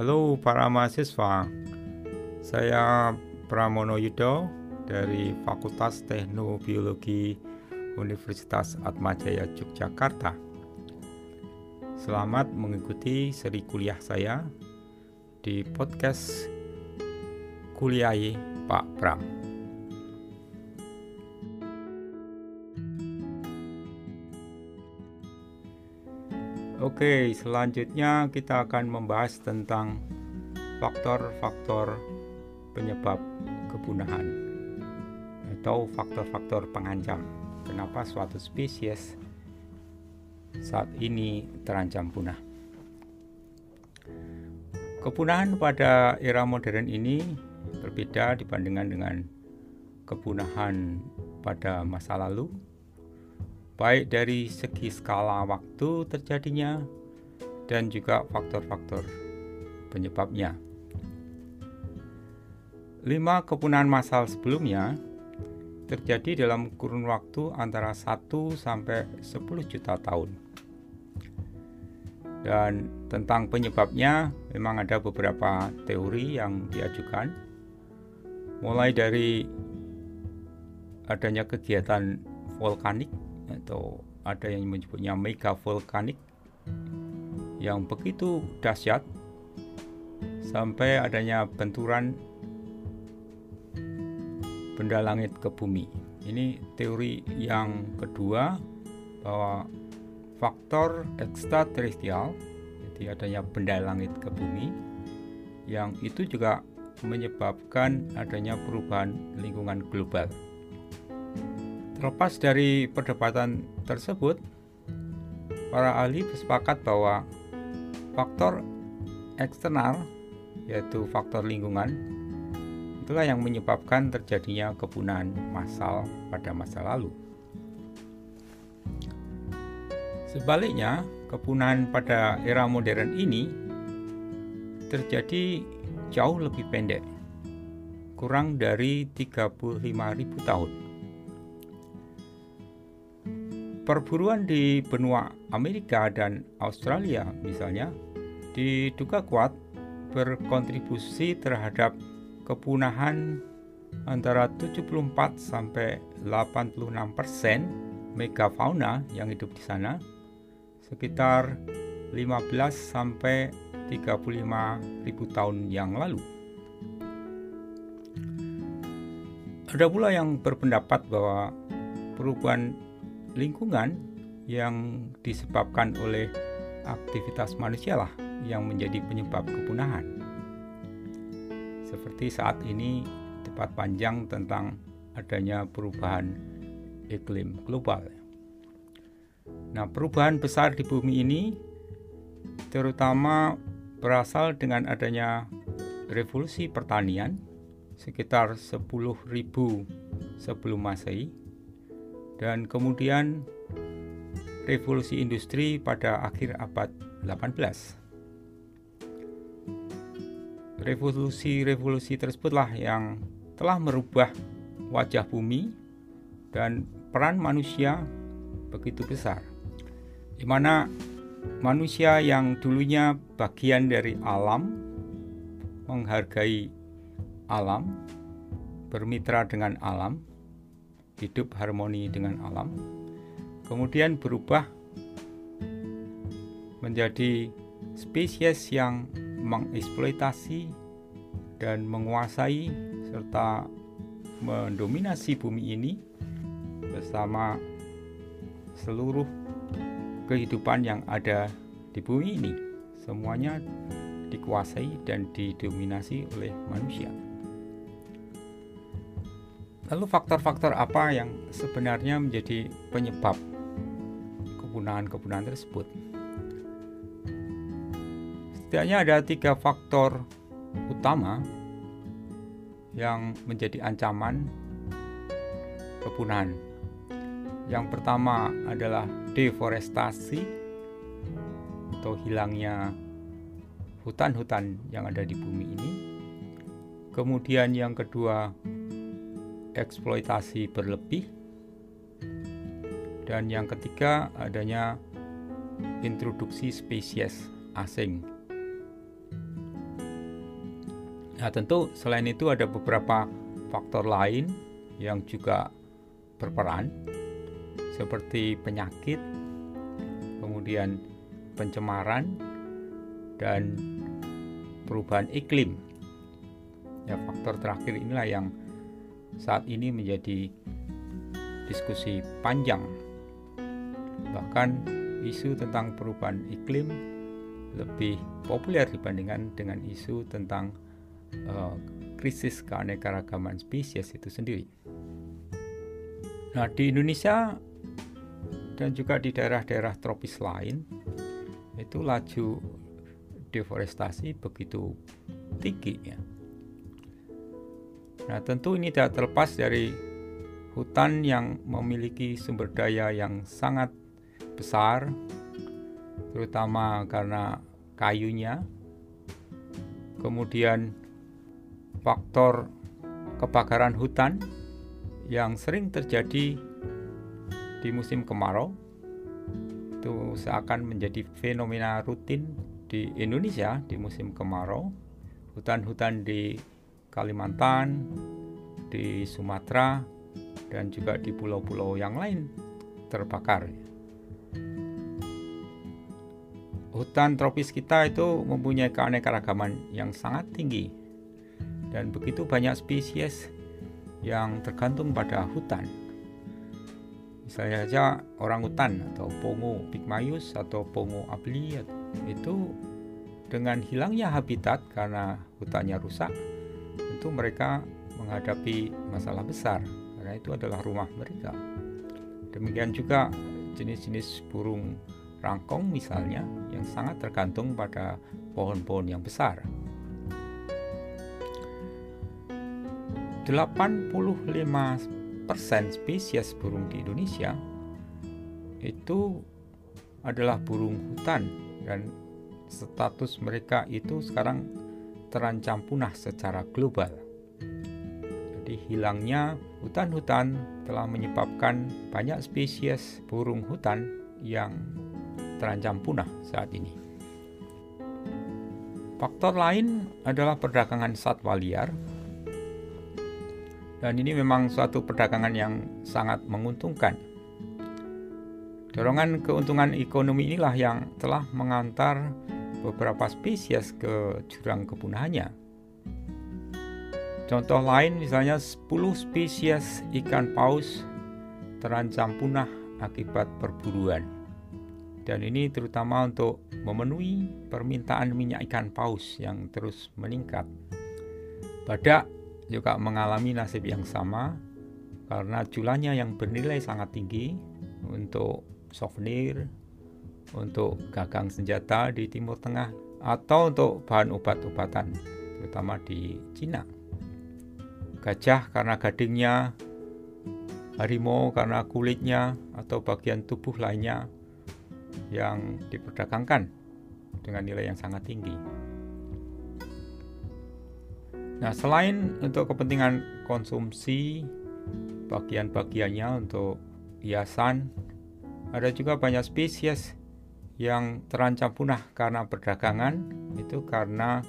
Halo para mahasiswa, saya Pramono Yudo dari Fakultas Teknobiologi Universitas Atmajaya Yogyakarta. Selamat mengikuti seri kuliah saya di podcast Kuliahi Pak Pram. Oke, selanjutnya kita akan membahas tentang faktor-faktor penyebab kepunahan atau faktor-faktor pengancam. Kenapa suatu spesies saat ini terancam punah? Kepunahan pada era modern ini berbeda dibandingkan dengan kepunahan pada masa lalu baik dari segi skala waktu terjadinya dan juga faktor-faktor penyebabnya. Lima kepunahan massal sebelumnya terjadi dalam kurun waktu antara 1 sampai 10 juta tahun. Dan tentang penyebabnya memang ada beberapa teori yang diajukan. Mulai dari adanya kegiatan volkanik atau ada yang menyebutnya mega volkanik yang begitu dahsyat sampai adanya benturan benda langit ke bumi. Ini teori yang kedua bahwa faktor ekstraterestrial jadi adanya benda langit ke bumi yang itu juga menyebabkan adanya perubahan lingkungan global. Terlepas dari perdebatan tersebut, para ahli bersepakat bahwa faktor eksternal, yaitu faktor lingkungan, itulah yang menyebabkan terjadinya kepunahan massal pada masa lalu. Sebaliknya, kepunahan pada era modern ini terjadi jauh lebih pendek, kurang dari 35.000 tahun. Perburuan di benua Amerika dan Australia misalnya diduga kuat berkontribusi terhadap kepunahan antara 74 sampai 86 persen megafauna yang hidup di sana sekitar 15 sampai 35 ribu tahun yang lalu. Ada pula yang berpendapat bahwa perubahan lingkungan yang disebabkan oleh aktivitas manusia lah yang menjadi penyebab kepunahan. Seperti saat ini debat panjang tentang adanya perubahan iklim global. Nah, perubahan besar di bumi ini terutama berasal dengan adanya revolusi pertanian sekitar 10.000 sebelum Masehi dan kemudian revolusi industri pada akhir abad 18. Revolusi-revolusi tersebutlah yang telah merubah wajah bumi dan peran manusia begitu besar. Di mana manusia yang dulunya bagian dari alam menghargai alam, bermitra dengan alam, hidup harmoni dengan alam, kemudian berubah menjadi spesies yang mengeksploitasi dan menguasai serta mendominasi bumi ini bersama seluruh kehidupan yang ada di bumi ini. Semuanya dikuasai dan didominasi oleh manusia. Lalu faktor-faktor apa yang sebenarnya menjadi penyebab kepunahan-kepunahan tersebut? Setidaknya ada tiga faktor utama yang menjadi ancaman kepunahan. Yang pertama adalah deforestasi atau hilangnya hutan-hutan yang ada di bumi ini. Kemudian yang kedua eksploitasi berlebih. Dan yang ketiga adanya introduksi spesies asing Nah, tentu selain itu ada beberapa faktor lain yang juga berperan seperti penyakit, kemudian pencemaran dan perubahan iklim. Ya, faktor terakhir inilah yang saat ini menjadi diskusi panjang. Bahkan isu tentang perubahan iklim lebih populer dibandingkan dengan isu tentang uh, krisis keanekaragaman spesies itu sendiri. Nah, di Indonesia dan juga di daerah-daerah tropis lain itu laju deforestasi begitu tinggi ya. Nah, tentu ini tidak terlepas dari hutan yang memiliki sumber daya yang sangat besar terutama karena kayunya. Kemudian faktor kebakaran hutan yang sering terjadi di musim kemarau itu seakan menjadi fenomena rutin di Indonesia di musim kemarau. Hutan-hutan di Kalimantan, di Sumatera, dan juga di pulau-pulau yang lain terbakar. Hutan tropis kita itu mempunyai keanekaragaman yang sangat tinggi dan begitu banyak spesies yang tergantung pada hutan. Misalnya saja orang hutan atau pongo pygmaeus atau pongo abli itu dengan hilangnya habitat karena hutannya rusak, tentu mereka menghadapi masalah besar karena itu adalah rumah mereka. Demikian juga jenis-jenis burung rangkong misalnya yang sangat tergantung pada pohon-pohon yang besar. 85% spesies burung di Indonesia itu adalah burung hutan dan status mereka itu sekarang terancam punah secara global. Jadi hilangnya hutan-hutan telah menyebabkan banyak spesies burung hutan yang terancam punah saat ini. Faktor lain adalah perdagangan satwa liar dan ini memang suatu perdagangan yang sangat menguntungkan. Dorongan keuntungan ekonomi inilah yang telah mengantar beberapa spesies ke jurang kepunahannya. Contoh lain misalnya 10 spesies ikan paus terancam punah akibat perburuan. Dan ini terutama untuk memenuhi permintaan minyak ikan paus yang terus meningkat. Badak juga mengalami nasib yang sama karena culanya yang bernilai sangat tinggi untuk souvenir, untuk gagang senjata di Timur Tengah, atau untuk bahan obat-obatan, terutama di Cina. Gajah karena gadingnya, harimau karena kulitnya, atau bagian tubuh lainnya yang diperdagangkan dengan nilai yang sangat tinggi. Nah, selain untuk kepentingan konsumsi, bagian-bagiannya untuk hiasan, ada juga banyak spesies yang terancam punah karena perdagangan, itu karena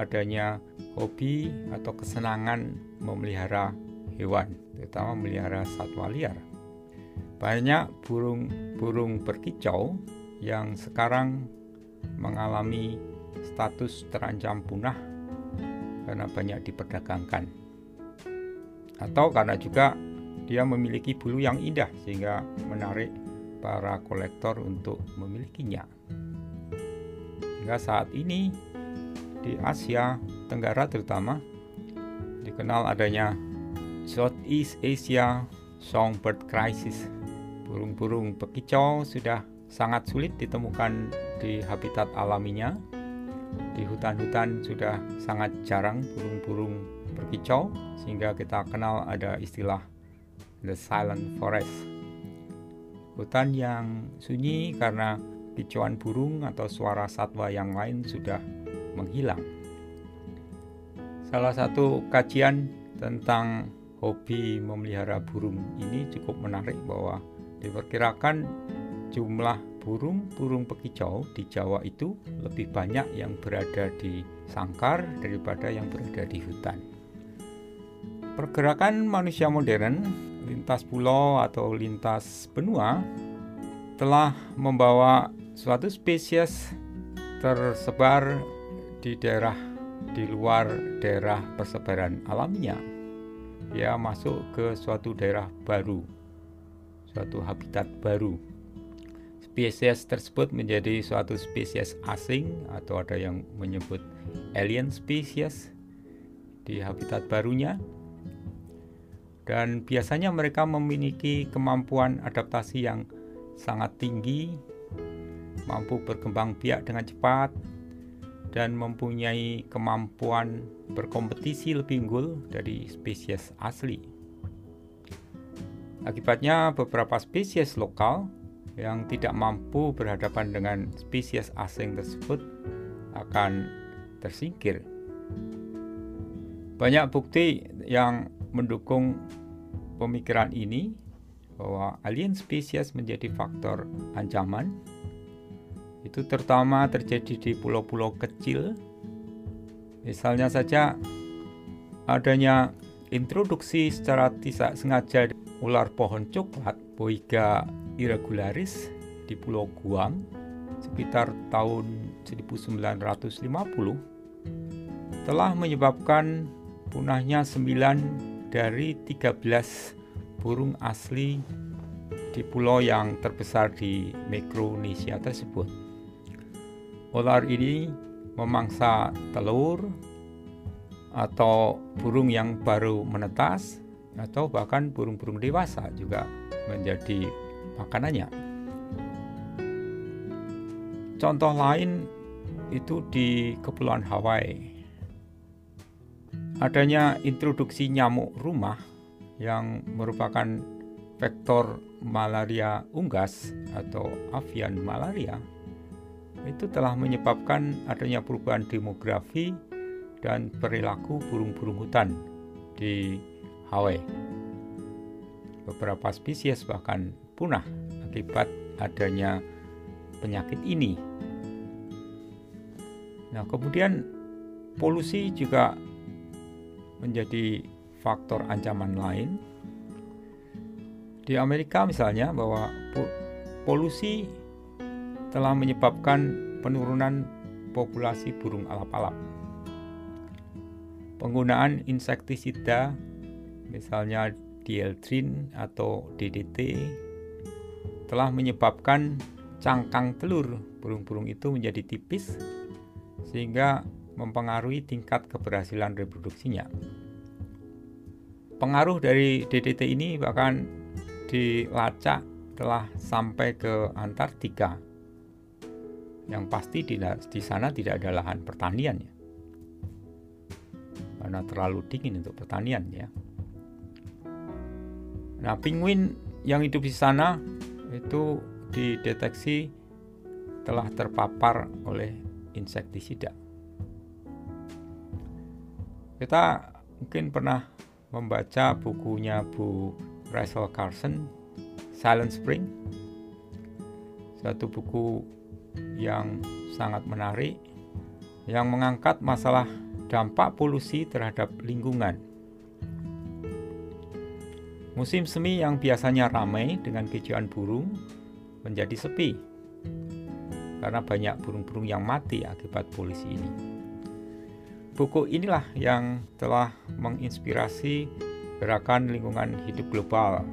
adanya hobi atau kesenangan memelihara hewan, terutama memelihara satwa liar. Banyak burung-burung berkicau yang sekarang mengalami status terancam punah karena banyak diperdagangkan atau karena juga dia memiliki bulu yang indah sehingga menarik para kolektor untuk memilikinya. Hingga saat ini di Asia Tenggara terutama dikenal adanya Southeast Asia Songbird Crisis. Burung-burung bekicau sudah sangat sulit ditemukan di habitat alaminya di hutan-hutan sudah sangat jarang burung-burung berkicau sehingga kita kenal ada istilah the silent forest. Hutan yang sunyi karena kicauan burung atau suara satwa yang lain sudah menghilang. Salah satu kajian tentang hobi memelihara burung ini cukup menarik bahwa diperkirakan jumlah burung-burung pekicau di Jawa itu lebih banyak yang berada di sangkar daripada yang berada di hutan. Pergerakan manusia modern, lintas pulau atau lintas benua, telah membawa suatu spesies tersebar di daerah di luar daerah persebaran alaminya. Dia masuk ke suatu daerah baru, suatu habitat baru spesies tersebut menjadi suatu spesies asing atau ada yang menyebut alien species di habitat barunya dan biasanya mereka memiliki kemampuan adaptasi yang sangat tinggi mampu berkembang biak dengan cepat dan mempunyai kemampuan berkompetisi lebih unggul dari spesies asli. Akibatnya beberapa spesies lokal yang tidak mampu berhadapan dengan spesies asing tersebut akan tersingkir. Banyak bukti yang mendukung pemikiran ini bahwa alien spesies menjadi faktor ancaman. Itu terutama terjadi di pulau-pulau kecil. Misalnya saja adanya introduksi secara tidak sengaja ular pohon coklat Boiga irregularis di Pulau Guam sekitar tahun 1950 telah menyebabkan punahnya 9 dari 13 burung asli di pulau yang terbesar di Mikronesia tersebut. Ular ini memangsa telur atau burung yang baru menetas atau bahkan burung-burung dewasa juga menjadi makanannya. Contoh lain itu di Kepulauan Hawaii. Adanya introduksi nyamuk rumah yang merupakan vektor malaria unggas atau avian malaria itu telah menyebabkan adanya perubahan demografi dan perilaku burung-burung hutan di Hawaii. Beberapa spesies bahkan punah akibat adanya penyakit ini. Nah, kemudian polusi juga menjadi faktor ancaman lain. Di Amerika misalnya bahwa polusi telah menyebabkan penurunan populasi burung alap-alap. Penggunaan insektisida misalnya dieldrin atau DDT telah menyebabkan cangkang telur burung-burung itu menjadi tipis sehingga mempengaruhi tingkat keberhasilan reproduksinya. Pengaruh dari DDT ini bahkan dilacak telah sampai ke Antartika. Yang pasti di, di sana tidak ada lahan pertanian ya. Karena terlalu dingin untuk pertanian ya. Nah, penguin yang hidup di sana itu dideteksi telah terpapar oleh insektisida. Kita mungkin pernah membaca bukunya Bu Rachel Carson, Silent Spring, satu buku yang sangat menarik yang mengangkat masalah dampak polusi terhadap lingkungan Musim semi yang biasanya ramai dengan kejuan burung menjadi sepi karena banyak burung-burung yang mati akibat polusi ini. Buku inilah yang telah menginspirasi gerakan lingkungan hidup global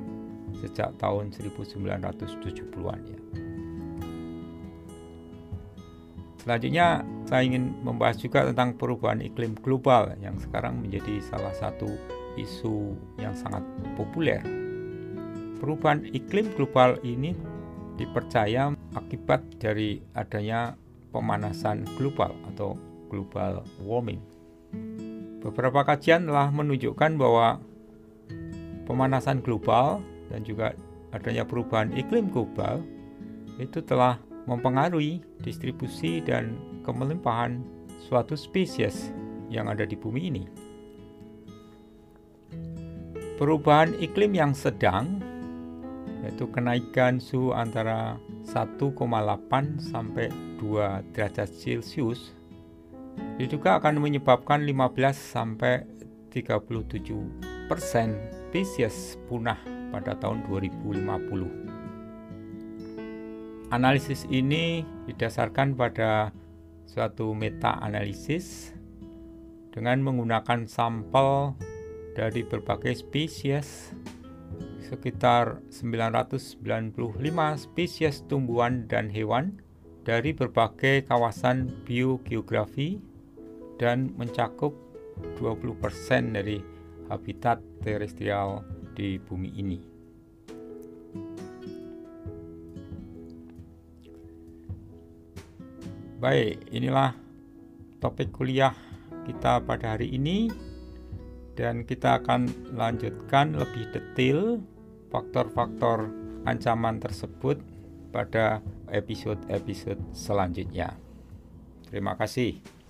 sejak tahun 1970-an ya. Selanjutnya saya ingin membahas juga tentang perubahan iklim global yang sekarang menjadi salah satu isu yang sangat populer. Perubahan iklim global ini dipercaya akibat dari adanya pemanasan global atau global warming. Beberapa kajian telah menunjukkan bahwa pemanasan global dan juga adanya perubahan iklim global itu telah mempengaruhi distribusi dan kemelimpahan suatu spesies yang ada di bumi ini. Perubahan iklim yang sedang, yaitu kenaikan suhu antara 1,8 sampai 2 derajat Celcius diduga akan menyebabkan 15 sampai 37 persen spesies punah pada tahun 2050. Analisis ini didasarkan pada suatu meta-analisis dengan menggunakan sampel dari berbagai spesies sekitar 995 spesies tumbuhan dan hewan dari berbagai kawasan biogeografi dan mencakup 20% dari habitat terestrial di bumi ini. Baik, inilah topik kuliah kita pada hari ini dan kita akan lanjutkan lebih detail faktor-faktor ancaman tersebut pada episode-episode selanjutnya. Terima kasih.